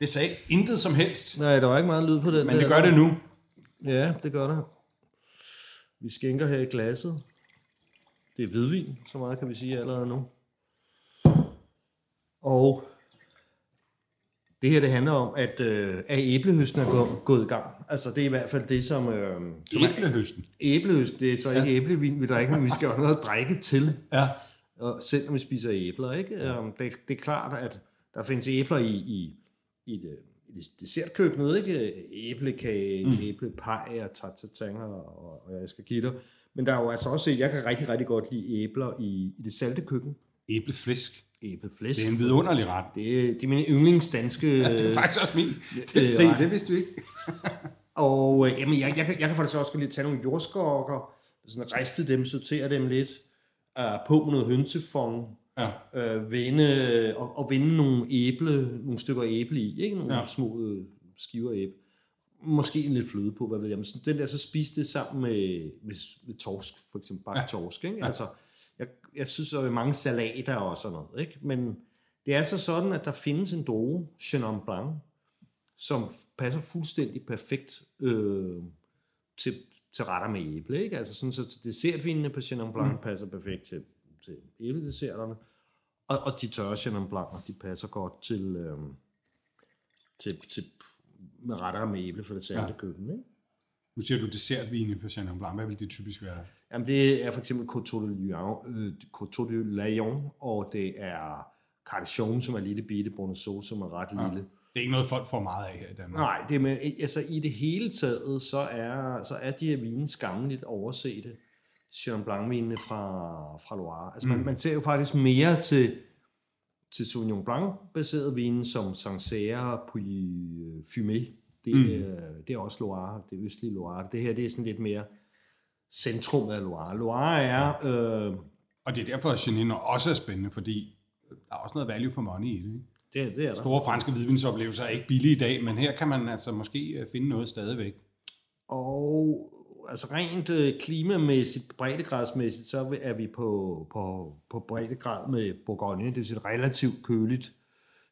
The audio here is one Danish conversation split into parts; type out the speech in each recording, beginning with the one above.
Det sagde intet som helst, Nej, der var ikke meget lyd på den. men det der. gør det nu. Ja, det gør det. Vi skænker her i glasset. Det er hvidvin, så meget kan vi sige allerede nu. Og det her det handler om, at, øh, at æblehøsten er gå, gået i gang. Altså det er i hvert fald det, som... Øh, som er- Æblehøsten. Æblehøst, det er så ikke ja. æblevin, vi drikker, men vi skal jo have noget at drikke til. Ja. Og selv når vi spiser æbler, ikke? Ja. Det, det er klart, at der findes æbler i, i, i, det, i det dessertkøkkenet, ikke? Æblekage, mm. æblepej og tatatanger og, og jeg skal give dig. Men der er jo altså også, jeg kan rigtig, rigtig godt lide æbler i, i det salte køkken. Æbleflæsk. Æbleflæsk. Det er en vidunderlig ret. Det er, det er min yndlingsdanske... Ja, det er faktisk også min. det er se, ret. det vidste du ikke. Og øh, jamen, jeg, jeg, kan, jeg kan faktisk også at tage nogle jordskokker, sådan riste dem, sortere dem lidt, uh, på med noget hønsefond, Ja. øh, vende, og, og vende nogle æble, nogle stykker æble i, ikke? Nogle Ja. små øh, skiver æble. Måske en lidt fløde på, hvad ved jeg. Men sådan, den der, så spise det sammen med, med, med torsk, for eksempel bagt Ja. torsk, ikke? Ja. Altså, jeg, jeg synes, der er mange salater og sådan noget, ikke? Men det er så sådan, at der findes en droge, Chenin Blanc, som passer fuldstændig perfekt øh, til, til retter med æble, ikke? Altså sådan, så dessertvinene på Chenin Blanc mm. passer perfekt til, til æbledesserterne, og, og de tørre Chenin Blanc'er, de passer godt til, øh, til, til med retter med æble for det salte Ja. køkken, ikke? Nu siger du dessertvine på Chenin Blanc. Hvad vil det typisk være? Jamen, det er for eksempel Coteau de Lion, øh, Coteau de Lion, og det er Cardichon, som er lille bitte, Bourneau, som er ret Ja. lille. Det er ikke noget, folk får meget af her i Danmark. Nej, det er med, altså i det hele taget, så er, så er de her vine skammeligt oversete. Chenin Blanc-vinene fra, fra Loire. Altså mm. man, man ser jo faktisk mere til, til Sauvignon Blanc-baseret vine, som Sancerre, Puy øh, Fumé. Det, Mm. er, det er også Loire, det østlige Loire. Det her, det er sådan lidt mere centrum af Loire. Loire er... Øh, Og det er derfor, at Chenin også er spændende, fordi der er også noget value for money i det. Ikke? det, det er der. Store franske hvidvinsoplevelser er ikke billige i dag, men her kan man altså måske øh, finde noget stadigvæk. Og altså rent øh, klimamæssigt, breddegradsmæssigt, så er vi på, på, på breddegrad med Bourgogne. Det vil sige et relativt køligt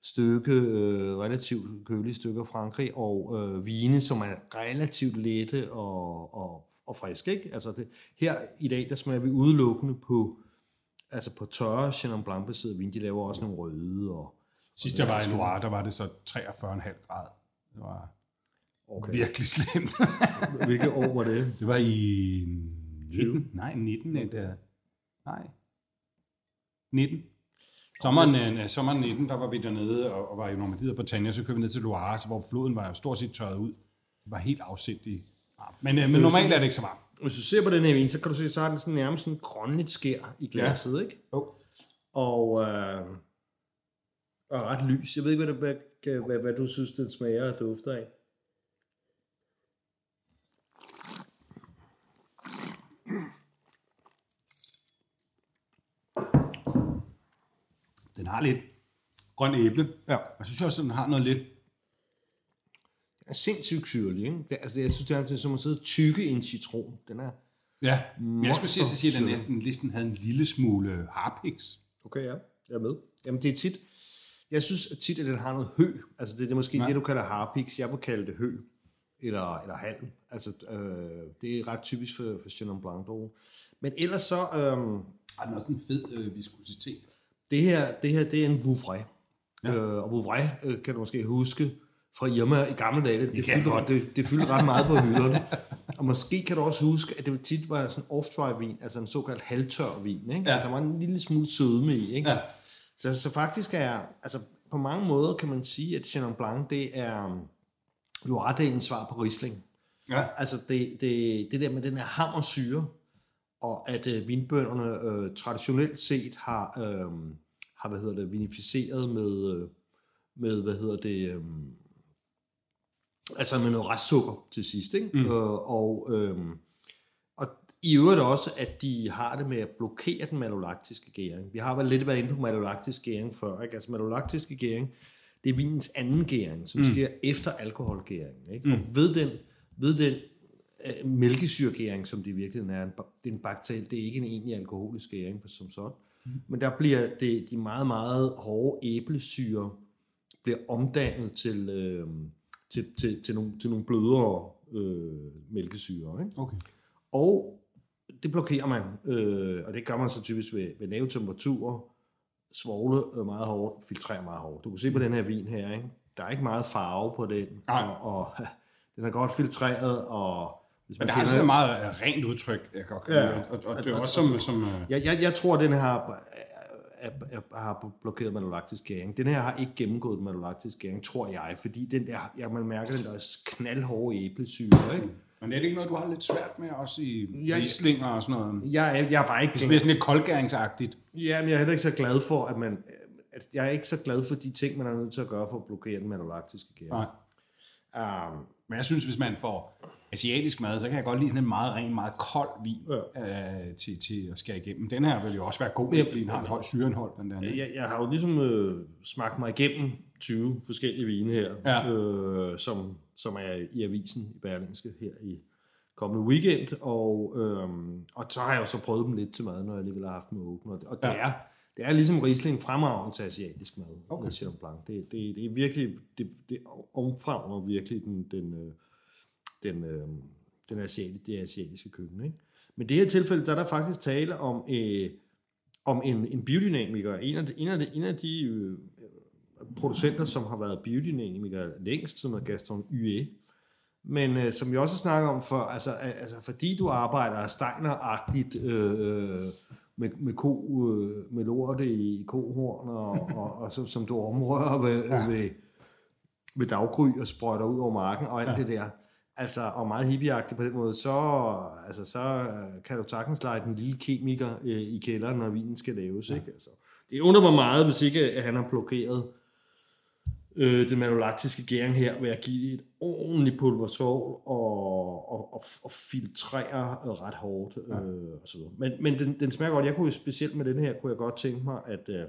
stykke, øh, relativt kølige stykker Frankrig, og øh, vine, som er relativt lette og, og, og friske. Ikke? Altså det, her i dag, der smager vi udelukkende på, altså på tørre Chenin Blanc-baseret vin. De laver også nogle røde. Og, Sidst jeg var i Loire, der var det så 43,5 grad. Det var okay. virkelig slemt. Hvilket år var det? Det var i 20? 19. Nej, 19. er det- Nej. 19. Sommeren, øh, sommeren 19, der var vi dernede og, og var i Normandiet og Bretagne, så kørte vi ned til Loire, hvor floden var stort set tørret ud. Det var helt afsindigt. Men, øh, men normalt er det ikke så varmt. Hvis du ser på den her vin, så kan du se, så har den sådan nærmest sådan grønligt skær i glasset, ja. ikke? Jo. Og, øh, og ret lys. Jeg ved ikke, hvad, det, hvad, hvad, hvad du synes, den smager og dufter af. Den har lidt grøn æble. Ja. Og jeg synes også, at den har noget lidt... Den er sindssygt syrlig, ikke? Det, altså, jeg synes, det er, som at sidde og tykke i en citron. Den er... Ja, men jeg skulle sige, at sige, at den næsten listen havde en lille smule harpix. Okay, ja. Jeg er med. Jamen, det er tit... Jeg synes at tit, at den har noget hø. Altså, det, det er måske Ja. det, du kalder harpix. Jeg vil kalde det hø. Eller, eller halm. Altså, øh, det er ret typisk for, for Chenin Blanc. dog. Men ellers så... Øh, Har den også en fed øh, viskositet? Det her, det her, det er en Vouvray. Ja. Ja. Øh, og Vouvray, øh, kan du måske huske, fra Irma i gamle dage. Det, det, fyldte, ret, det, det fyldte ret meget på hylderne. Og måske kan du også huske, at det tit var sådan off-dry vin, altså en såkaldt halvtør vin. Ikke? Ja. Ja. Der var en lille smule sødme i. Ikke? Ja. Så, så faktisk er, altså på mange måder kan man sige, at Chenin Blanc, det er um, Loire-dalens svar på Riesling. Ja. Altså det, det, det der med den her hammersyre, og at øh, vinbønderne øh, traditionelt set har, øh, har hvad hedder det, vinificeret med, øh, med hvad hedder det, øh, altså med noget restsukker til sidst, ikke? Mm. Øh, og, øh, og i øvrigt også, at de har det med at blokere den malolaktiske gæring. Vi har vel lidt været inde på malolaktisk gæring før, ikke? Altså malolaktiske gæring, det er vinens anden gæring, som mm. sker efter alkoholgæringen, ikke? Mm. Og ved den, ved den øh, mælkesyregæring, som det i virkeligheden er, en, det er en bakteriel, det er ikke en egentlig alkoholisk gæring som sådan. Mm. Men der bliver det, de meget, meget hårde æblesyre bliver omdannet til, øh, til, til, til, nogle, til nogle blødere øh, mælkesyre. Ikke? Okay. Og det blokerer man, øh, og det gør man så typisk ved, ved lave temperaturer, svogle øh, meget hårdt, filtrere meget hårdt. Du kan se på den her vin her, ikke? der er ikke meget farve på den, Nej. og, og den er godt filtreret, og hvis Men det har kender- altså et meget øh, rent udtryk, jeg godt kan Ja. lide. Og, og det er Og- også som... som øh, Jeg, jeg, jeg tror, at den her har, er, er, har blokeret malolaktisk gæring. Den her har ikke gennemgået malolaktisk gæring, tror jeg, fordi den der, jeg, man mærker den der knaldhårde æblesyre. Ikke? men er det ikke noget, du har lidt svært med også i Ja, rislinger og sådan noget? Jeg, er, jeg er bare ikke... Det bliver sådan lidt koldgæringsagtigt. Ja, men jeg er heller ikke så glad for, at man... At jeg er ikke så glad for de ting, man er nødt til at gøre for at blokere den malolaktiske gæring. Nej. Um, Men jeg synes, hvis man får asiatisk mad, så kan jeg godt lide sådan en meget ren, meget kold vin ja. øh, til, til at skære igennem. Den her vil jo også være god, Ja. fordi den har et højt syreindhold. Den der. jeg, jeg har jo ligesom øh, smagt mig igennem 20 forskellige vine her, Ja. øh, som, som er i avisen i Berlingske her i kommende weekend, og, øh, og så har jeg jo så prøvet dem lidt til mad, når jeg alligevel har haft dem åbne, og det, og det, Ja. er, det er ligesom Riesling fremragende til asiatisk mad, Okay. Chenin Blanc. Det, det, det er virkelig, det, det omfavner virkelig den, den, øh, den, øh, den asiatiske, det asiatiske køkken. Ikke? Men i det her tilfælde, der er der faktisk tale om, øh, om en, en biodynamiker. En af de, en af de, en af de øh, producenter, som har været biodynamiker længst, som er Gaston Ue. Men øh, som vi også snakker om, for, altså, al- altså, fordi du arbejder Steiner-agtigt øh, med, med, ko, øh, med lorte i kohorn, og, og, og så, som du omrører ved, Ja. ved, ved daggry og sprøjter ud over marken og alt Ja. det der. Altså, og meget hippieagtigt på den måde, så, altså, så øh, kan du sagtens lege den lille kemiker øh, i kælderen, når vinen skal laves. Ja. Ikke? Altså, det undrer mig meget, hvis ikke at han har blokeret øh, den malolaktiske gæring her ved at give det et ordentligt pulversvovl og, og, og, og filtrere øh, ret hårdt. Øh, og så videre. Men, men den, den smager godt. Jeg kunne jo specielt med den her, kunne jeg godt tænke mig, at, øh,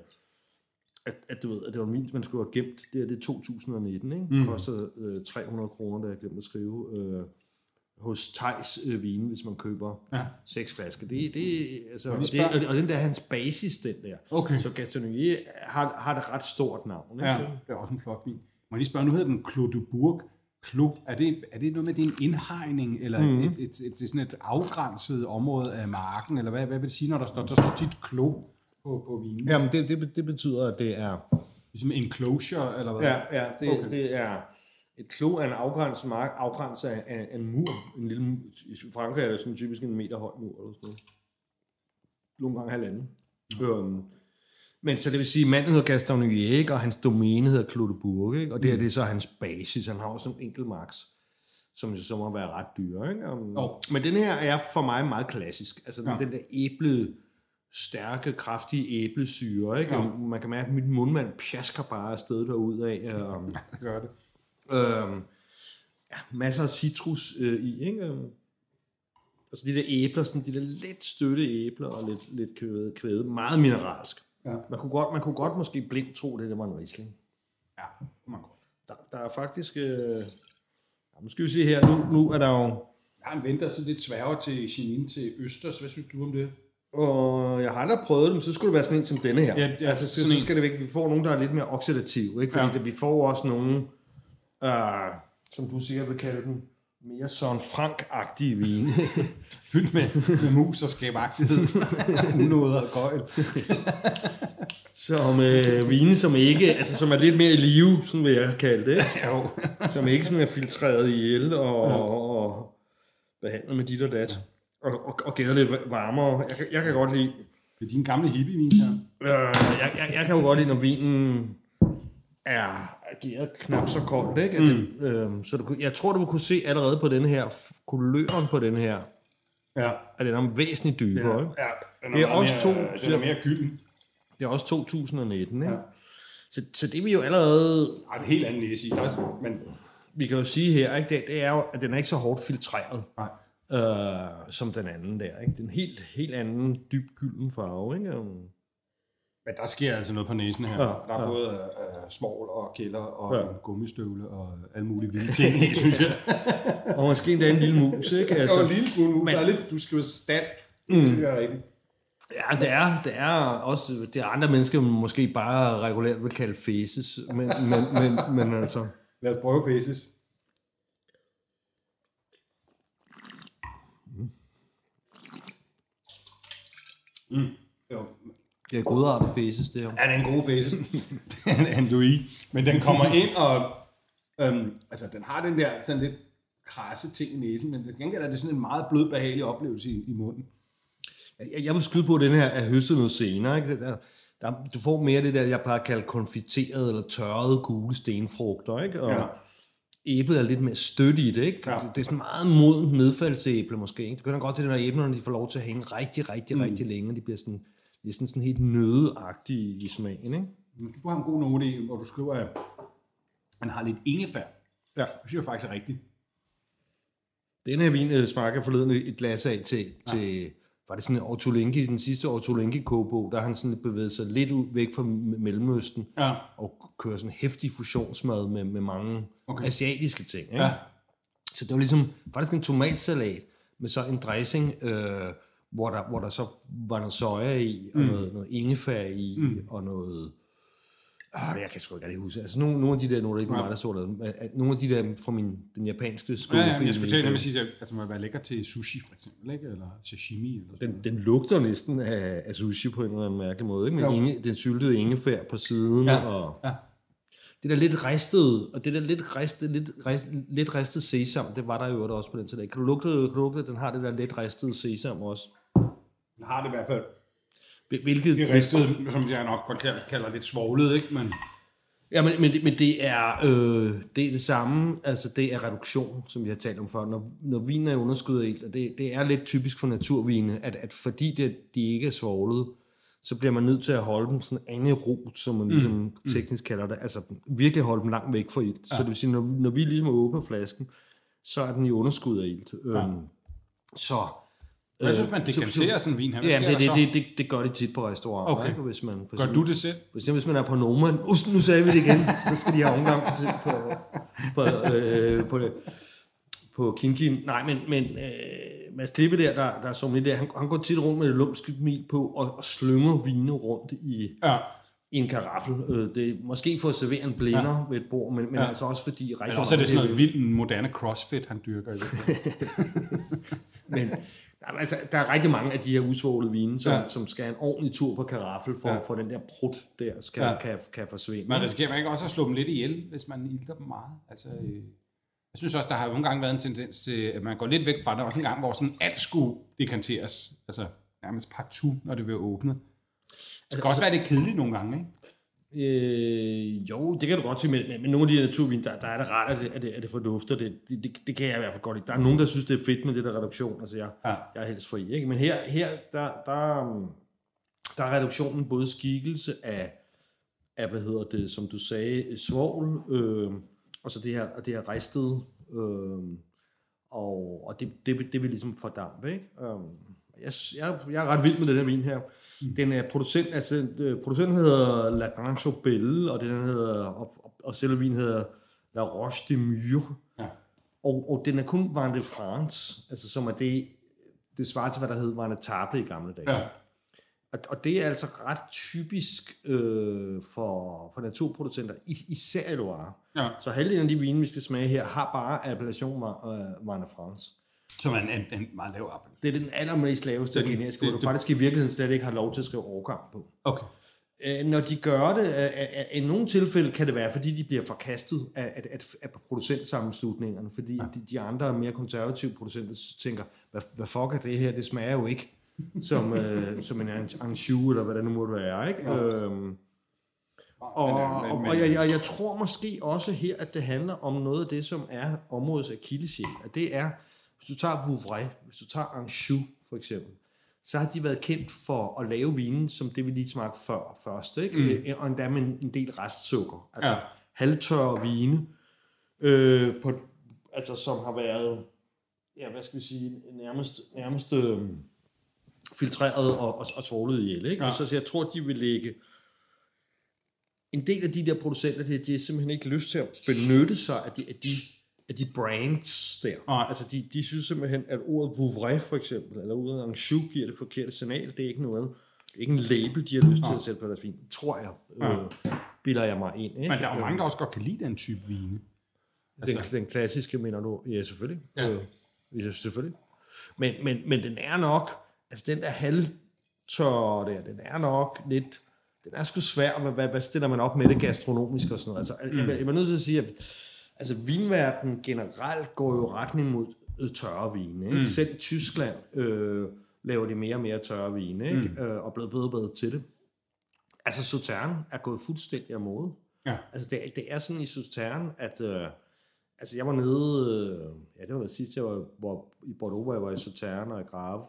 at, at, du ved, at det var min, man skulle have gemt. Det er det er 2019, ikke? Mm. Mm. kostede øh, 300 kroner, da jeg glemte at skrive. Øh, hos Tejs øh, Vine, hvis man køber Ja. seks flasker. Det, det, altså, og, det, og, og den der er hans basis, den der. Okay. Så Gastronomie har, har det ret stort navn. Ikke? Ja, det er også en flot vin. Må jeg lige spørge, nu hedder den Clos de Bourg. Clos, er det, er det noget med, det er en indhegning, eller mm. Et, et, et, et, det sådan et afgrænset område af marken, eller hvad, hvad vil det sige, når der står, der står tit Clos på, på vinen? Jamen, det, det, det betyder, at det er... Ligesom enclosure, eller hvad? Ja, ja det, okay. det er... Et klo er en afgrænset mark, afgrænset af, af, af en mur. En lille, I Frankrig er det sådan typisk en meter høj mur, eller sådan noget. Nogle gange halvanden. Mm. Øhm, men så det vil sige, at manden hedder Gaston Nuier, og hans domæne hedder Clos de Bourg, ikke? og det, er, det så hans basis. Han har også nogle enkeltmarks, som så må være ret dyre. Ikke? Um, Jo. Men den her er for mig meget klassisk. Altså Ja. ja. den der æble, stærke, kraftige æblesyre. Ikke? Ja. Og man kan mærke, at mit mundvand pjasker bare afsted derudad. Um, Det gør det. Øhm, ja, masser af citrus øh, i, ikke? Øhm, Altså de der æbler, sådan de der lidt støtte æbler og lidt, lidt kvæde, kvæde. Meget mineralsk. Ja. Man kunne, godt, man kunne godt måske blindt tro, det, det var en risling. Ja, man godt. Der, der er faktisk... Øh, ja, nu skal vi se her. Nu, nu er der jo... Jeg har en ven, der så lidt sværger til Chenin til Østers. Hvad synes du om det? Og jeg har aldrig prøvet dem, så skulle det være sådan en som denne her. Ja, ja, altså, så, sådan så skal det væk. Vi får nogen, der er lidt mere oxidativ, ikke? Fordi Ja. det, vi får også nogen, øh, som du sikkert vil kalde dem, mere Søren Frank-agtige vine. Fyldt med, med mus og skabagtighed. Unåder og gøjl. som øh, vine, som ikke, altså som er lidt mere i live, sådan vil jeg kalde det. Jo. Som ikke sådan er filtreret ihjel og, og, og behandlet med dit og dat. Og, og, og gæret lidt varmere. Jeg, jeg kan godt lide, Det er din gamle hippie-vin, her. øh, jeg, jeg, jeg kan jo godt lide, når vinen er ageret knap så koldt, ikke? At Den, øh, så du, kunne- jeg tror, du kunne se allerede på den her, kuløren på den her, Ja. at den er væsentligt dybere. Ikke? ja den Det er også mere, to- Den er mere gylden. Det er også 2019, ikke? Ja. Så, så det er vi jo allerede Ej, en helt anden næse i. Er, men vi kan jo sige her, ikke, det, det er jo, at den er ikke så hårdt filtreret, nej. øh, som den anden der. Ikke? Det er en helt, helt anden dyb gylden farve. Ikke? Men der sker altså noget på næsen her. Ja, der er ja. både uh, smål og kælder og Ja. ja. gummistøvle og alle mulige vilde ting i, synes jeg. og måske endda en lille mus. Ikke? Altså, Altså, en lille smule men- men, der er lidt, du skriver stand. Mm. Det er rigtigt. ja, det er, det er også det er andre mennesker, man måske bare regulært vil kalde faces. Men, men, men, men altså... Lad os prøve faces. Mm. Det er godartet faces, det her. Ja, det er en god face. den er en Louis. Men den kommer ind og... Øhm, altså, den har den der sådan lidt krasse ting i næsen, men til gengæld er det sådan en meget blød, behagelig oplevelse i, i munden. Jeg, jeg vil skyde på, at den her er høstet noget senere. Ikke? Der, der, du får mere det der, jeg plejer at kalde konfiteret eller tørrede gule stenfrugter. Ikke? Og Ja. æblet er lidt mere stødt i det. Ikke? Ja. Det er sådan meget modent nedfaldsæble måske. Ikke? Det kan godt det, når æblerne de får lov til at hænge rigtig, rigtig, mm. rigtig længe. De bliver sådan, de er sådan, sådan helt nødeagtige i smagen. Ikke? Synes, du har en god note i, hvor du skriver, at han har lidt ingefær. Ja. Det synes jeg faktisk er rigtigt. Den her vin øh, smager forleden et glas af til, ja. til var det sådan en Ortolenki, den sidste Ortolenki kogebog, der han sådan bevæget sig lidt ud væk fra Mellemøsten. Ja. og kører sådan hæftig fusionsmad med, med mange. Okay. asiatiske ting. Ikke? Ja. Så det var ligesom faktisk en tomatsalat med så en dressing, øh, hvor, der, hvor der så var noget soja i, og mm. noget, noget ingefær i, mm. og noget... Ah, jeg kan sgu ikke rigtig huske. Altså nogle, nogle af de der, nogle af de, Ja. mig, der så der, nogle af de der fra min, den japanske skole. Ja, ja, men jeg skulle til at sige, at altså, må være lækker til sushi, for eksempel, ikke? eller sashimi. Eller sådan den, den lugter næsten af, af sushi på en eller anden mærkelig måde, ikke? Jo. inge, den syltede ingefær på siden, Ja, og ja. det der lidt ristede, og det der lidt ristet, lidt, rist, lidt ristet sesam, det var der jo også på den tid. Kan du lugte, kan du lugte, at den har det der lidt ristede sesam også? Den har det i hvert fald. Hvil- Hvilket, Det er ristet, som jeg nok for- kalder, lidt svoglet, ikke? Men Ja, men, men, det, men det, er, øh, det er det samme, altså det er reduktion, som vi har talt om før. Når, når vinen er underskud af og det, det er lidt typisk for naturvine, at, at fordi det, de ikke er svoglet, så bliver man nødt til at holde dem sådan anaerobt, som man ligesom mm. teknisk kalder det. Altså virkelig holde dem langt væk fra ilt. Ja. Så det vil sige, når, når vi ligesom åbner flasken, så er den i underskud af ilt. Ja. Øhm, så... hvad øh, hvis man så- dekanterer så- sådan en vin her? Hvad Ja, det, det, det, det, det gør de tit på restauranter, Okay. ikke? Hvis man, for Gør du det selv? for eksempel, hvis man er på Noma, uh, nu sagde vi det igen, så skal de have omgang på, på, på, øh, på, på Kinkin. Nej, men, men øh, Mads Klippe der, der, der er som der, han, han går tit rundt med et lumsk smil på og, og slynger vine rundt i, Ja. i en karaffel. Øh, det måske for at servere en blinder ja. ved et bord, men, men ja. Altså også fordi rigtig Men også er det sådan noget vildt moderne crossfit, han dyrker. i. Men jamen, altså, der er rigtig mange af de her usvålede vine, som, ja. Som skal have en ordentlig tur på karaffel, for, ja. For den der prut der skal, ja. Kan, kan forsvinde. Man risikerer man ikke også at slå dem lidt ihjel, hvis man ilter dem meget? Altså, øh, jeg synes også, der har nogle gange været en tendens til, at man går lidt væk fra det. Der var også en gang, hvor sådan alt skulle dekanteres. Altså nærmest partout, når det bliver åbnet. Det kan også være lidt kedeligt nogle gange, ikke? Øh, jo, det kan du godt sige, men, men, men nogle af de naturvin, der, der er det rart, at det, at det, at det fordufter. Det, det, det, det kan jeg i hvert fald godt lide. Der er nogen, der synes, det er fedt med det der reduktion. Altså, jeg, Ja. jeg er helst fri. Ikke? Men her, her der, der, der er reduktionen både skikkelse af, af, hvad hedder det, som du sagde, svovl, øh, og så det her, og det her ristede, øh, og, og det, det, vil- det vil ligesom fordampe. Ikke? Øh, jeg, jeg, jeg er ret vild med den her vin her. Den er producent, altså øh, producenten hedder La Grange Belle, og den hedder, og, og, selve vinen hedder La Roche de Mure. Ja. Og, og den er kun Vin de France, altså som er det, det svarer til, hvad der hed Vin de Table i gamle dage. Ja. Og, og det er altså ret typisk øh, for, for naturproducenter, is, især i Loire. Ja. Så halvdelen af de vine, vi skal smage her, har bare appellation øh, Marne France. Som er en, en, en meget lav appel. Det er den allermest laveste er generiske, hvor du det- faktisk i virkeligheden slet ikke har lov til at skrive årgang på. Okay. Øh, Når de gør det, øh, øh, i nogle tilfælde kan det være, fordi de bliver forkastet af, af, af, af producentsammenslutningerne, fordi ja. de, de andre mere konservative producenter tænker, hvad, hvad fuck er det her, det smager jo ikke som, øh, som en Anjou, eller hvad det nu måtte være, ikke? Ja. Øhm, og, og, og, jeg, og jeg tror måske også her, at det handler om noget af det, som er områdets akilleshæl, og det er, hvis du tager Vouvray, hvis du tager Anjou for eksempel, så har de været kendt for at lave vinen, som det vi lige smagte før først, ikke? Mm. og endda med en, del restsukker, altså Ja. halvtørre vine, øh, på, altså som har været, ja, hvad skal vi sige, nærmest, nærmest øh, filtreret og, og, og svovlet ihjel, ikke? Ja. Ja. Så, så jeg tror, de vil lægge en del af de der producenter, de, de har simpelthen ikke lyst til at benytte sig af de, af de, af de brands der. Nej. Altså, de, de synes simpelthen, at ordet Vouvray for eksempel, eller ordet Anjou giver det forkerte signal. Det er ikke noget, ikke en label, de har lyst til at sætte på deres vin. Tror jeg, Ja. øh, bilder jeg mig ind. Ikke? Men der er jo mange, der også godt kan lide den type vine. Den, den klassiske, mener du? Ja, selvfølgelig. Ja. Øh, ja, selvfølgelig. Men, men, men den er nok, altså den der halvtør der, den er nok lidt, den er sgu svær, hvad, hvad, hvad stiller man op med det gastronomisk og sådan noget. Altså, mm. jeg, jeg, jeg er nødt til at sige, at altså, vinverden generelt går jo retning mod øh, tørre vine. Ikke? Mm. Selv i Tyskland øh, laver de mere og mere tørre vine, ikke? Mm. Øh, og blevet bedre og bedre til det. Altså, Sautern er gået fuldstændig af mode. Ja. Altså, det, det er sådan i Sautern, at... Øh, altså, jeg var nede... Øh, ja, det var det sidste, jeg var hvor, i Bordeaux, hvor jeg var i Sautern og i Grave.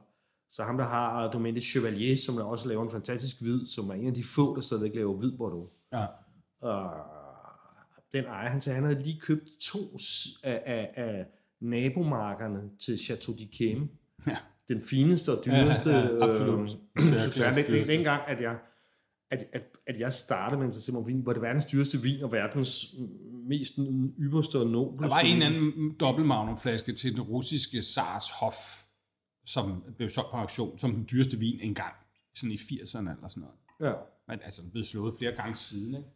Så ham, der har Domaine Chevalier, som der også laver en fantastisk hvid, som er en af de få, der stadigvæk laver hvid Bordeaux. Ja. Og den ejer, han sagde, han havde lige købt to af, af, af nabomarkerne til Chateau d'Yquem. Ja. Den fineste og dyreste. Ja, ja, ja, absolut. øh, Særklasse Sautern. Det, det er dyreste. dengang, at jeg, at, at, at jeg startede med en interesseret vin, hvor det verdens dyreste vin og verdens mest ypperste og nobleste Der var en anden dobbeltmagnumflaske til den russiske Sars Hof, som blev solgt på auktion som den dyreste vin engang, sådan i 80'erne eller sådan noget. Ja. Men altså, den blevet slået flere gange siden, ikke?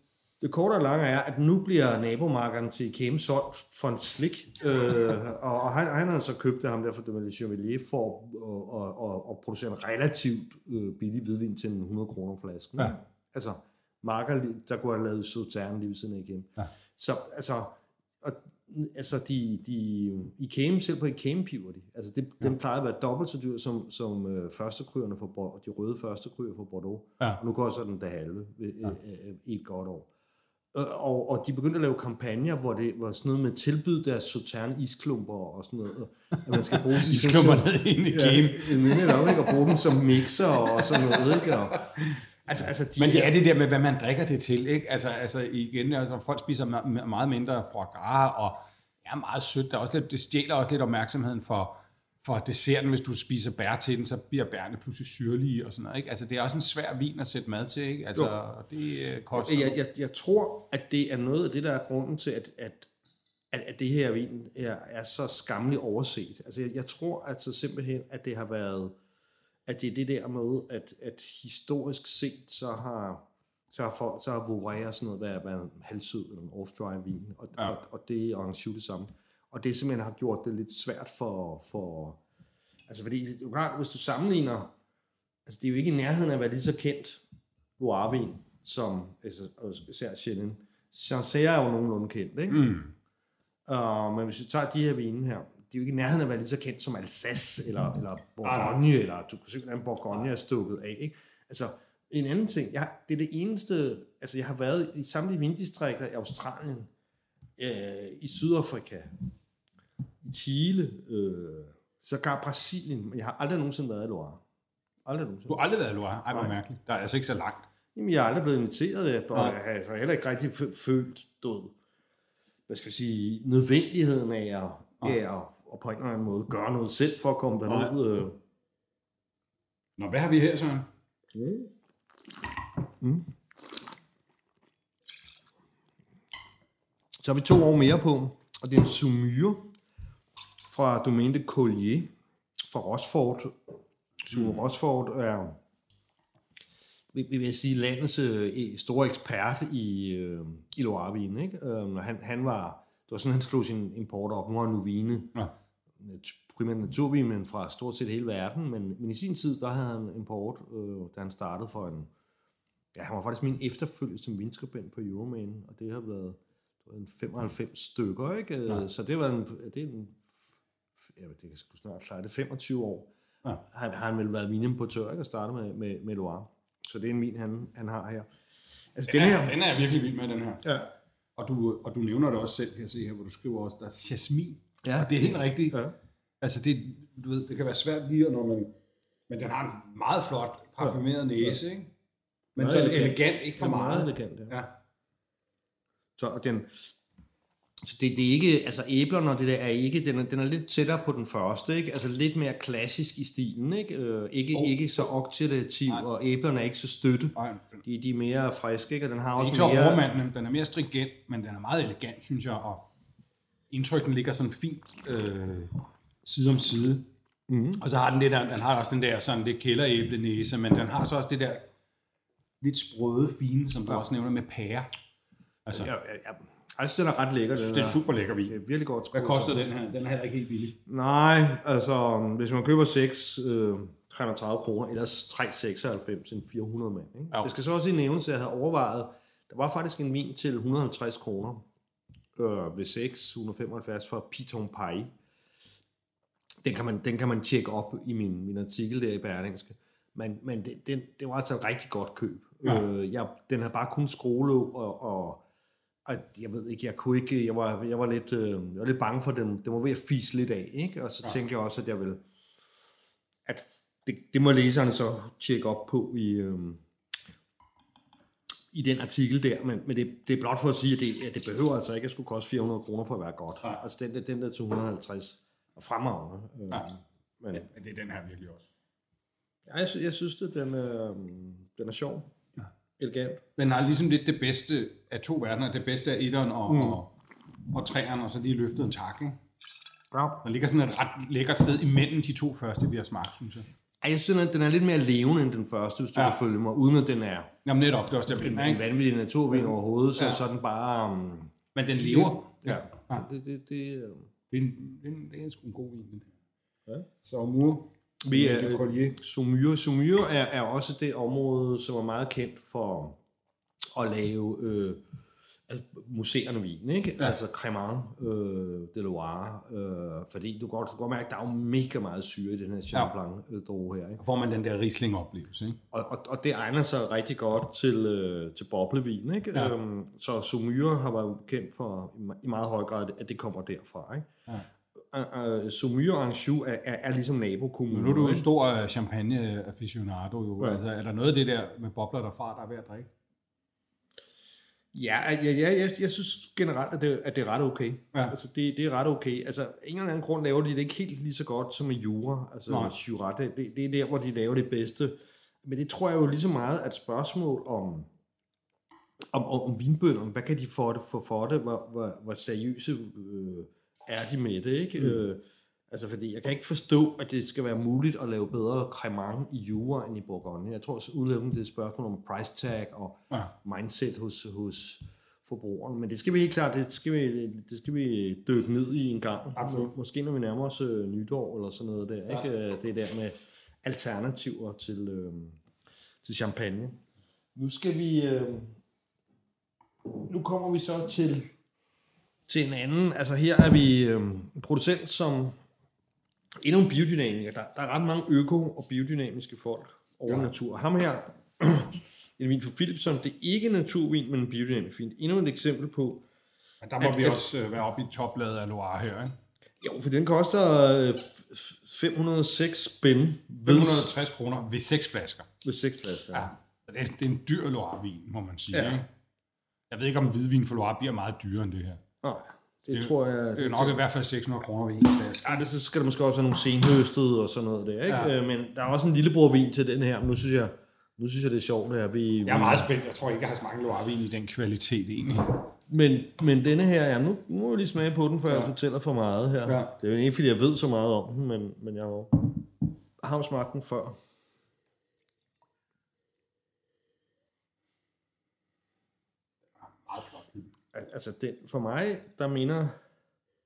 Det korte og lange er, at nu bliver nabomarkeren til Kæm solgt for en slik, øh, og, og han, han havde så købt det ham der for Dominique Chevalier for at, at, at, at producere en relativt øh, billig hvidvin til en 100 kroner flasken. Ja. Altså, marker, der kunne have lavet sauterne lige ved siden af igen. Ja. Så altså, og, altså de, de, i Kæm, selv på Kæm piver de. Altså det, ja. den plejer at være dobbelt så dyr som, som øh, førstekryerne for de røde første kryer for Bordeaux. Ja. Og nu koster den det halve ved, ja. øh, i et godt år. Øh, Og, og de begyndte at lave kampagner, hvor det var sådan noget med at tilbyde deres sauterne isklumper og sådan noget. At man skal bruge Isklumper ned i en game. Ja, en lille op, ikke? og bruge dem som mixer og sådan noget. Ikke? Og, altså, altså, de Men det er det der med, hvad man drikker det til, ikke? Altså, altså igen, altså, folk spiser meget mindre fra gras, og er meget sødt. Der er også lidt, det stjæler også lidt opmærksomheden for, for desserten. Hvis du spiser bær til den, så bliver bærne pludselig syrlige og sådan noget, ikke? Altså, det er også en svær vin at sætte mad til, ikke? Altså, det øh, koster... Jeg, jeg, jeg tror, at det er noget af det, der er grunden til, at, at, at, at det her vin er, er så skamligt overset. Altså, jeg, jeg tror altså simpelthen, at det har været, at det er det der med, at, at historisk set, så har, så har, folk, så har og sådan noget været, været en halvsød eller en off-dry vin, og, Ja. og, og det er Anjou det samme. Og det simpelthen har gjort det lidt svært for, for altså fordi, klart, hvis du sammenligner, altså det er jo ikke i nærheden af at være lige så kendt Loire-vin, som altså, især Chenin. Sancerre er jo nogenlunde kendt, ikke? Mm. Uh, men hvis du tager de her vine her, de er jo ikke i nærheden af at være lige så kendt som Alsace eller, eller Bourgogne, eller du kan se, hvordan Bourgogne er stukket af, ikke? Altså, en anden ting, jeg, det er det eneste, altså jeg har været i samtlige vindistrikter i Australien, øh, i Sydafrika, i Chile, øh, sågar Brasilien, jeg har aldrig nogensinde været i Loire. Aldrig nogensinde. Du har aldrig været i Loire. Ej, hvor Nej. mærkeligt. Der er altså ikke så langt. Jamen, jeg er aldrig blevet inviteret, og Nej. jeg har- heller ikke rigtig fø- følt, du hvad skal jeg sige, nødvendigheden af at, Nej. af at, at på en eller anden måde gøre noget selv for at komme derned. Øh. Nå, hvad har vi her, Søren? Mm. Så har vi to år mere på, og det er en Saumur fra Domaine de Collier fra Rochefort. Saumur mm. Rochefort er vil, vil jeg sige, landets øh, store ekspert i, øh, i Loire-vin. Ikke? Øh, han, han var, det var sådan, han slog sin import op. Nu har han nu vine, Ja. primært naturvin, men fra stort set hele verden. Men, men i sin tid, der havde han import, øh, da han startede for en... Ja, han var faktisk min efterfølger som vinskribent på Euroman, og det har været en 95 stykker, ikke? Ja. Så det var en, det er en, jeg ved, det kan sgu snart klare det, 25 år. Ja. Han, har han vel været vinimportør, ikke? Og startet med, med, med Loire. Så det er en vin, han, han har her. Altså, Den, den er, her... den er jeg virkelig vild med, den her. Ja. Og du, og du nævner det også selv, kan jeg se her, hvor du skriver også, der er jasmin. Ja. Og det er helt rigtigt. Ja. Altså, det, du ved, det kan være svært lige, når man... Men den har en meget flot parfumeret næse, ikke? Men Meget så elegant. elegant, ikke for er meget. elegant, ja. Ja. Så og den, så det, det er ikke, altså æblerne og det der er ikke, den er, den er lidt tættere på den første, ikke? Altså lidt mere klassisk i stilen, ikke? Øh, ikke, Oh. ikke så oxidativ, Nej. og æblerne er ikke så støtte. Nej, De, de er mere friske, ikke? Og den har også ikke så mere... Den er mere stringent, men den er meget elegant, synes jeg. Og indtrykken ligger sådan fint øh, side om side. Mm. Og så har den det der, den har også den der sådan lidt kælderæblenæse, men den har så også det der lidt sprøde, fine, som du Ja. også nævner med pære. Altså, Ja, ja, ja. Altså, den er ret lækker. Den det er super lækker vin. Det er virkelig godt Hvad skruet sammen. den her? Den er heller ikke helt billig. Nej, altså, hvis man køber 6, øh, 330 kroner, ellers 396, en 400 mand. Ikke? Jo. Det skal så også lige nævnes, at jeg havde overvejet, der var faktisk en vin til 150 kroner øh, ved 6, 175 for Piton Pie. Den kan man, den kan man tjekke op i min, min artikel der i Berlingske. Men, men det, det, det var altså et rigtig godt køb. Ja. Øh, jeg, den havde bare kun skruelåg, og, og, og jeg ved ikke, jeg kunne ikke, jeg var, jeg var, lidt, øh, jeg var lidt bange for, at den, den var ved at fise lidt af, ikke? Og så Ja. tænkte jeg også, at jeg vil, at det, det må læserne så tjekke op på i, øh, i den artikel der, men, men det, det er blot for at sige, at det, at det behøver altså ikke at skulle koste 400 kroner for at være godt. Nej. Altså den der, den der til 150 er fremragende. Øh, Ja. Men Ja, det er den her virkelig også. ja, jeg, jeg synes, det, den, er, den er sjov. Ja. Elegant. Den har ligesom lidt det bedste af to verdener. Det bedste af etteren og, mm. og, og treeren, og så lige løftet en tak. Ikke? Ja. Den ligger sådan et ret lækkert sted imellem de to første, vi har smagt, synes jeg. Ej, Jeg synes, at den er lidt mere levende end den første, hvis du Ja. ja. kan følge mig, uden at den er Jamen netop, det er også der, en, en vanvittig naturvin overhovedet, så, Ja. ja. så er den bare... Um, Men den lever. ja, Ja. det, det, det, øh, Det er, en, det er, en, det er sgu en god vin, den her. Ja. Så mur. Vi er-. Saumur. Saumur er, er også det område, som er meget kendt for at lave øh, altså, museerne vin, ikke? Ja. Altså Cremant øh, de Loire, øh, fordi du kan godt, du kan godt mærke, at der er jo mega meget syre i den her Champlain ja. droge her, ikke? Og får man den der Riesling-oplevelse, ikke? Og, og, og det egner sig rigtig godt til, øh, til boblevin, ikke? Ja. Øhm, så Saumur har været kendt for i me- i meget høj grad, at det kommer derfra, ikke? Ja. Uh, Saumur og Anjou er, er, er ligesom nabokommuner. Nu er du ikke? stor øh, champagne-aficionado, jo. Ja. Altså, er der noget af det der med bobler derfra, der er ved at drikke? Ja, ja, ja jeg, jeg synes generelt, at det, at det er ret okay. Ja. Altså, det, det er ret okay. Altså, en eller anden grund laver de det ikke helt lige så godt som med Jura. Altså, Nej. med Jurat, det, det, det er der, hvor de laver det bedste. Men det tror jeg jo lige så meget et spørgsmål om, om, om, om vinbønderne. Hvad kan de få det for, for det? Hvor, hvor, hvor seriøse øh, er de med det, ikke? Mm. Øh, altså, fordi jeg kan ikke forstå, at det skal være muligt at lave bedre cremant i Jura end i Bourgogne. Jeg tror også udelukkende, det er et spørgsmål om price tag og Ja. mindset hos, hos forbrugeren. Men det skal vi helt klart, det skal vi, det skal vi dykke ned i en gang. Absolut. Måske når vi nærmer os øh, nytår eller sådan noget der. Ja. Ikke? Øh, Det der med alternativer til, øh, til champagne. Nu skal vi... Øh, nu kommer vi så til, til en anden. Altså her er vi øh, en producent, som endnu en biodynamiker. Der, der er ret mange øko- og biodynamiske folk over Ja. natur. Ham her, en vin fra Philipson, det er ikke en naturvin, men en biodynamisk vin. Endnu et eksempel på, Men der må At- vi at- også øh, være oppe i toplaget af Loire her, ikke? jo, for den koster øh, f- f- 506 spænd ved, 560 kroner ved seks flasker. ved 6 flasker. Ja. Det er, det er en dyr Loire-vin, må man sige. Ja. Ikke? Jeg ved ikke, om hvidvin for Loire bliver meget dyrere end det her. Nej, det, Det- tror jeg... Det er nok i hvert fald 600 kroner ved en flaske. Ja, det, så skal der måske også være nogle senhøstede og sådan noget der, ikke? Ja. Ja. Men der er også en lillebror vin til den her, men nu synes jeg, nu synes jeg det er sjovt, at vi... Jeg er meget spændt. Jeg tror ikke, jeg har smagt Loire-vin i den kvalitet egentlig. Men, men denne her, ja, nu, nu må jeg lige smage på den, før. Ja. jeg fortæller for meget her. Ja. Det er jo ikke, fordi jeg ved så meget om den, men, men jeg har jo, har jo smagt den før. Altså, den, for mig, der minder...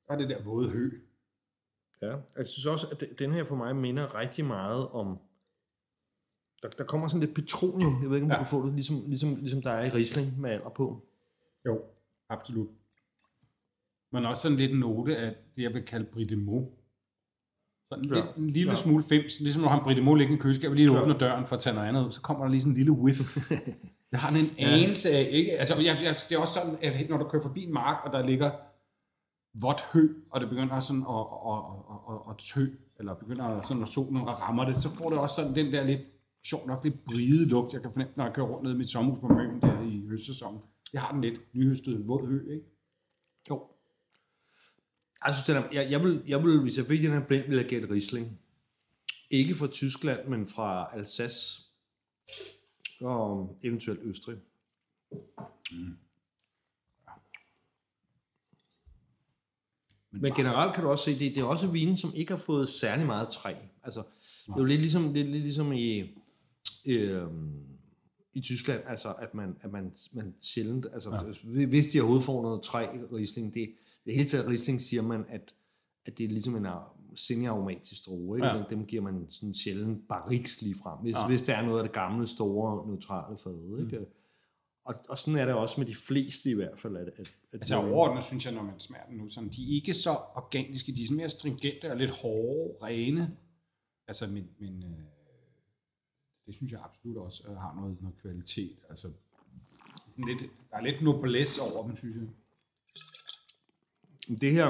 Der er det der våde hø. Ja, jeg synes også, at den- den her for mig minder rigtig meget om... Der, der kommer sådan lidt petroleum. Jeg ved ikke, om ja. Du kan få det, ligesom, ligesom, ligesom der er i Riesling med alder på. Jo, absolut. Men også sådan lidt en note af det, jeg vil kalde Bridemo. Sådan ja. lidt, en lille Ja. smule fems, ligesom når han Bridemo ligger i køleskabet, lige Ja. åbner døren for at tage noget andet ud, så kommer der lige sådan en lille whiff. jeg har en Ja. anelse af, ikke? Altså, jeg, jeg, det er også sådan, at når du kører forbi en mark, og der ligger vådt hø, og det begynder sådan at, at, at, at, at tø, eller begynder sådan, at solen rammer det, så får det også sådan den der lidt, sjov nok, lidt bride lugt, jeg kan fornemme, når jeg kører rundt ned i mit sommerhus på Møn der i høstsæsonen. Jeg har den lidt nyhøstet våd hø, ikke? Jo. Jeg synes, den er, jeg, jeg, vil, jeg vil, hvis jeg fik den her blind, ville jeg gætte Riesling. Ikke fra Tyskland, men fra Alsace og eventuelt Østrig. Men generelt kan du også se, det, det er også vinen, som ikke har fået særlig meget træ. Altså, det er jo lidt ligesom, lidt, lidt ligesom i, øh, i Tyskland, altså, at man, at man, man sjældent, altså, ja. hvis de overhovedet får noget træ i Riesling, det, det hele taget Riesling siger man, at, at det er ligesom en ar- semi-aromatisk druge, ikke? Ja. Dem giver man sådan sjældent barriks lige frem, hvis, Ja. hvis der er noget af det gamle, store, neutrale fad, ikke? Og, og sådan er det også med de fleste i hvert fald. At, at, at Altså overordnet synes jeg, når man smager dem nu, sådan, de er ikke så organiske, de er sådan mere stringente og lidt hårde, rene. Altså, men, men øh, det synes jeg absolut også øh, har noget, noget kvalitet. Altså, sådan lidt, der er lidt noblesse over dem, synes jeg. Det her...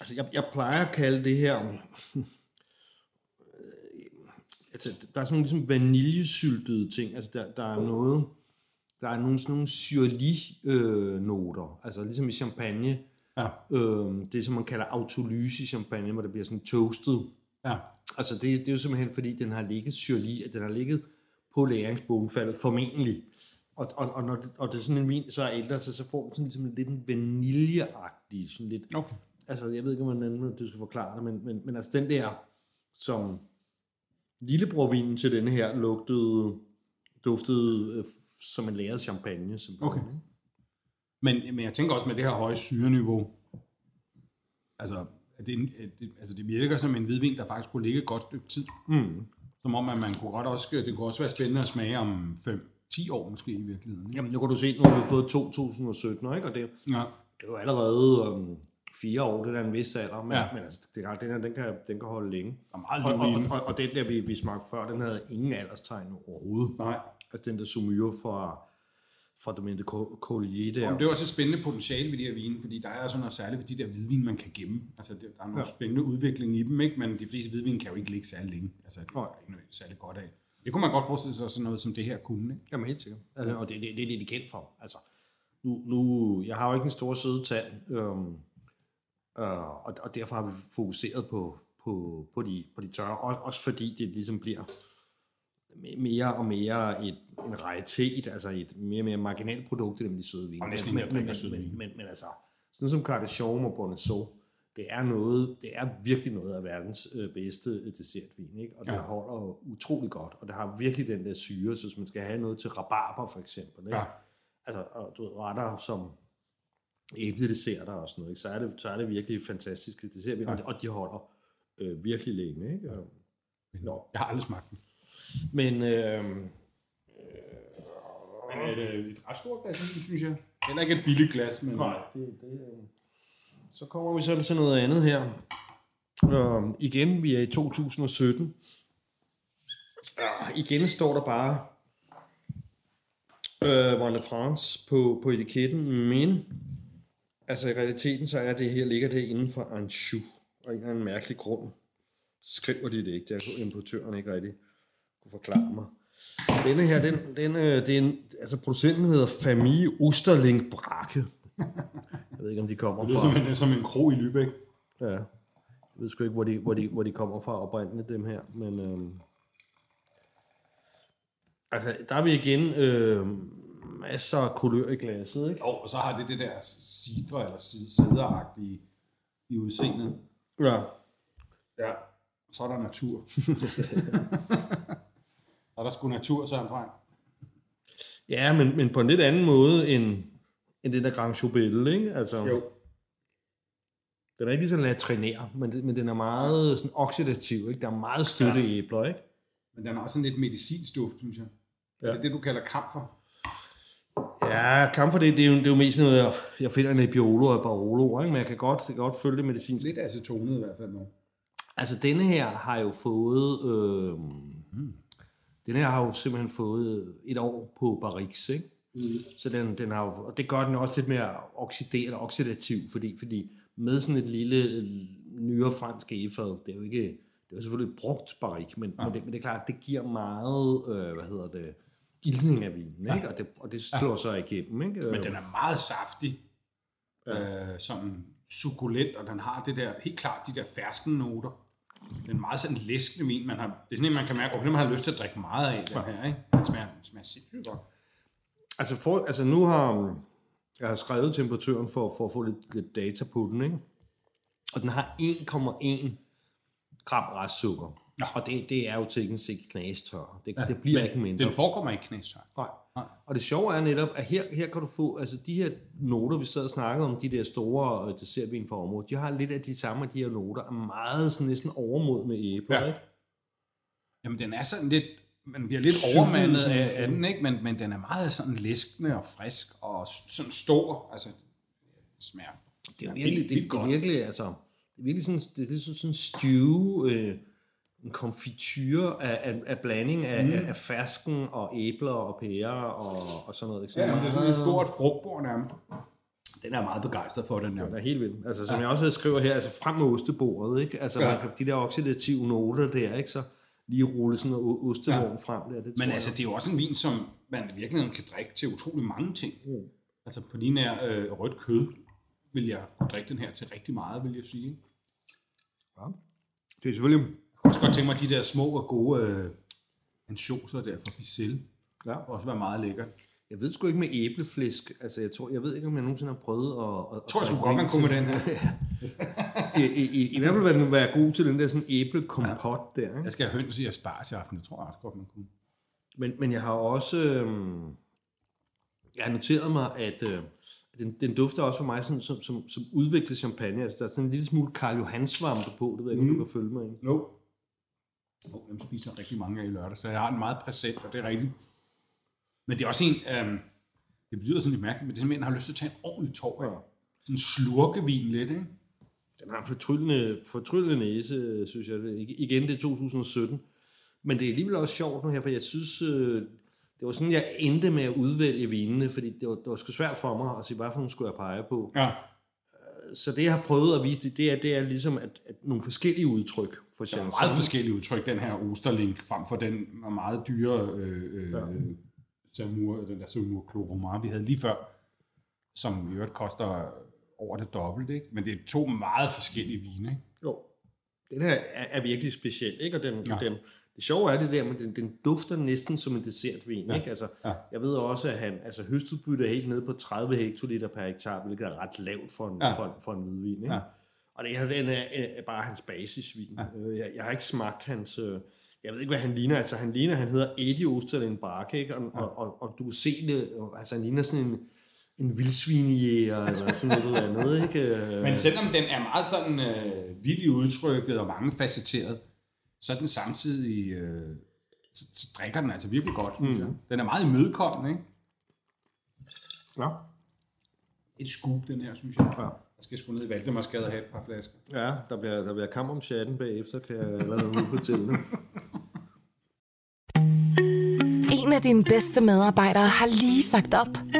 Altså, jeg, jeg plejer at kalde det her... altså, der er sådan nogle ligesom vaniljesyltede ting. Altså, der, der er noget... Der er nogle sådan nogle syrlig-noter. altså, ligesom i champagne. Ja, Øh, det, som man kalder autolyse i champagne, hvor det bliver sådan toastet. ja, Altså, det, det er jo simpelthen, fordi den har ligget syrlig, at den har ligget på læringsbogefaldet, formentlig. Og, og, og, når det, og det er sådan en vin, så er ældre, så, så får den sådan ligesom lidt en vaniljeagtig, sådan lidt, okay. altså jeg ved ikke, hvordan du skal forklare det, men, men, men altså den der, som lillebrorvinen til denne her, lugtede, duftede øh, som en læret champagne. Simpelthen. Okay. Men, men jeg tænker også med det her høje syreniveau, altså, at det, at det, altså det virker som en hvidvin, der faktisk kunne ligge et godt stykke tid. Mm. Som om, at man kunne godt også, det kunne også være spændende at smage om 5-10 år måske i virkeligheden. Ikke? Jamen, nu kan du se, nu har vi fået 2017, ikke? og det, Ja. det er jo allerede um, fire år, det er da en vis alder, men, ja. Men altså, det, er- den, her, den, kan, den kan holde længe. Der meget Og, og, vin. og, og den der, vi, vi smagte før, den havde ingen alderstegn overhovedet. Nej. Altså den der Saumur fra, fra Co- Collier der. Jamen, det er også et spændende potentiale ved de her vine, fordi der er sådan noget særligt ved de der hvidvin, man kan gemme. Altså, der er nogle Ja. spændende udvikling i dem, ikke? men de fleste hvidvin kan jo ikke ligge særlig længe. Altså, det er der ikke noget særlig godt af. Det kunne man godt forestille sig sådan noget, som det her kunne. Ikke? Jamen helt sikkert. Altså, og det, det, det er det, de er kendt for. Altså, nu, nu, jeg har jo ikke en stor søde tand, øhm, øh, og, og derfor har vi fokuseret på, på, på, de, på de tørre, også, også fordi det ligesom bliver me- mere og mere et, en raritet, altså et mere og mere marginalt produkt end de søde vine. Og næsten men, men, men, men, men, men, altså, sådan som Cardachon og Bonneau, det er noget, det er virkelig noget af verdens øh, bedste øh, dessertvin, ikke? Og det Ja. holder utrolig godt, og det har virkelig den der syre, så hvis man skal have noget til rabarber for eksempel, ikke? Ja. Altså, og du ved, retter som æbledesserter og sådan noget, ikke? Så, er det, så er det virkelig fantastiske dessertvin, ja. og, og de holder øh, virkelig længe, ikke? Men Nå. Jeg har aldrig smagt den. Men øh, Men et, et ret stort glas, synes jeg. Heller ikke et billigt glas, men... Nej, det, det, øh, så kommer vi så til noget andet her. Øhm, igen, vi er i 2017. Øh, ah, igen står der bare øh, Vin de France på, på etiketten, men altså i realiteten så er det her, ligger det inden for Anjou, og en eller anden mærkelig grund skriver de det ikke, det har importøren ikke rigtig kunne forklare mig. Denne her, den, den, øh, det er en, altså producenten hedder Famille Osterling Brake. Jeg ved ikke, om de kommer Det lyder som fra... en, som en kro i Lübeck. Ja. Jeg ved sgu ikke, hvor de, hvor de, hvor de kommer fra oprindeligt, dem her. Men øhm, altså, der er vi igen øh, masser af kulør i glasset, ikke? Jo, og så har det det der sidre eller sideragtige i udseendet. Ja. Ja. Så er der natur. og der skulle natur, så Frank. Ja, men, men på en lidt anden måde end, end den der Grand Chobel, ikke? Altså, Jo. Den er ikke lige sådan latrinær, men, det- men den er meget sådan oxidativ, ikke? Der er meget støtte Ja. i æbler, ikke? Men den har også sådan lidt medicinstuft, synes jeg. Ja. Det er det, du kalder kamfer. Ja, kamfer, det, det, er jo, det er jo mest noget, jeg, jeg finder en Nebbiolo og Barolo, ikke? men jeg kan godt, jeg kan godt følge det medicinsk. Lidt acetonet i hvert fald nu. Altså, denne her har jo fået... Øh, mm. Den her har jo simpelthen fået et år på Barrix, ikke? Mm. Så den, den har jo, og det gør den også lidt mere oxideret og oxidativ, fordi, fordi med sådan et lille nyere fransk egefad, det er jo ikke, det er jo selvfølgelig brugt barik, men, ja. men, det, men det er klart, det giver meget, øh, hvad hedder det, ildning af vinen, ikke? Og, det, og det slår sig igennem, ikke? Men den er meget saftig. Ja. Øh, sådan sukulent, og den har det der, helt klart de der fersken noter. Den er meget sådan læskende vin. Man har, det er sådan en, man kan mærke, at man har lyst til at drikke meget af, den her, ikke? Den smager, den smager sindssygt godt. Altså, for, altså nu har jeg har skrevet temperaturen for, for at få lidt, lidt data på den, ikke? Og den har 1,1 gram restsukker. Nå. Og det, det er jo teknisk set knastør. Det, ja, det bliver ikke mindre. Den forekommer ikke knæstør. Nej. Nej. Og det sjove er netop, at her, her kan du få, altså de her noter, vi sad og snakkede om, de der store øh, dessertvin fra området, de har lidt af de samme de her noter, er meget sådan næsten overmodne æbler, Ja. ikke? Jamen, den er sådan lidt, man bliver lidt overmandet af, af den, ikke? Men, men den er meget sådan læskende og frisk og sådan stor. Altså, det smager. Det er virkelig, vildt- det, vildt det er virkelig, altså, det er virkelig sådan, det er lidt sådan, sådan en stew, øh, en konfiture af, af, af blanding af, mm. af, af fersken og æbler og pærer og, og sådan noget. Ikke? Så Ja, det er sådan et stort frugtbord nærmest. Den er meget begejstret for, den her. Den er helt vild. Altså, som ja. jeg også skriver her, altså frem med ostebordet, ikke? Altså, ja. man kan, de der oxidative noter der, ikke? Så lige rulle sådan noget ostevogn ja. frem der. Det Men jeg. altså, det er jo også en vin, som man i virkeligheden kan drikke til utrolig mange ting. Mm. Altså på lige nær øh, rødt kød, vil jeg kunne drikke den her til rigtig meget, vil jeg sige. Jeg ja. Det er selvfølgelig... kunne også godt tænke mig de der små og gode øh, ansjoser der fra Bicel. Ja. Også være meget lækkert. Jeg ved sgu ikke med æbleflæsk. Altså, jeg, tror, jeg ved ikke, om jeg nogensinde har prøvet at... at Jeg tror jeg sgu godt, man kunne med den her. I, i, i, I hvert fald vil den være god til den der sådan æblekompot ja. der, ikke? Jeg skal have høns i asparges i aften, det tror jeg også godt, man kunne. Men, men jeg har også... Øhm, jeg har noteret mig, at øh, den, den dufter også for mig sådan, som, som, som udviklet champagne. Altså, der er sådan en lille smule Karl Johan svampe på. Det ved jeg ikke, om du kan følge mig i. No. Oh, dem spiser jeg rigtig mange af i lørdag, så jeg har den meget præsent, og det er rigtigt. Men det er også en, øhm, det betyder sådan lidt mærkeligt, men det er simpelthen, at har lyst til at tage en ordentlig tår af. Ja. Sådan en slurkevin lidt, ikke? Den har en fortryllende, fortryllende næse, synes jeg. Igen, det er 2017. Men det er alligevel også sjovt nu her, for jeg synes, øh, det var sådan, jeg endte med at udvælge vinene, fordi det var, det var sgu svært for mig at sige, hvad for nogle skulle jeg pege på. Ja. Så det, jeg har prøvet at vise, det, det, er, det er ligesom at, at nogle forskellige udtryk for Der er meget forskellige udtryk, den her Osterlink, frem for den meget dyre øh, øh, Ja. Samur, den der Samur Cloromar, vi havde lige før, som i øvrigt koster over det dobbelte, ikke? Men det er to meget forskellige vine, ikke? Jo. Den her er, er virkelig speciel, ikke? Og den, Ja. den, det sjove er det der, men den, den dufter næsten som en dessertvin, Ja. ikke? Altså, Ja. Jeg ved også, at han, altså høstudbytte er helt nede på 30 hektoliter per hektar, hvilket er ret lavt for en, Ja. for, for en hvidvin, ikke? Ja. Og det her, den er, er bare hans basisvin. Ja. Ja. Jeg, jeg har ikke smagt hans... øh, Jeg ved ikke, hvad han ligner. Altså, han ligner, han hedder Eddie Osterlen Bark, ikke? Og, ja. og, og, og, du kan se det, altså, han ligner sådan en, en vildsvinejæger, eller sådan noget eller andet, ikke? Men selvom den er meget sådan øh, vild i udtrykket og mange facetteret, så er den samtidig, øh, så, så drikker den altså virkelig godt, synes Mm. jeg. Den er meget imødekommende, ikke? Ja. Et scoop, den her, synes jeg. Ja. Jeg skal sgu ned i Valdemarsgade og have et par flasker. Ja, der bliver, der bliver kamp om chatten bagefter, kan jeg allerede nu fortælle. En af dine bedste medarbejdere har lige sagt op.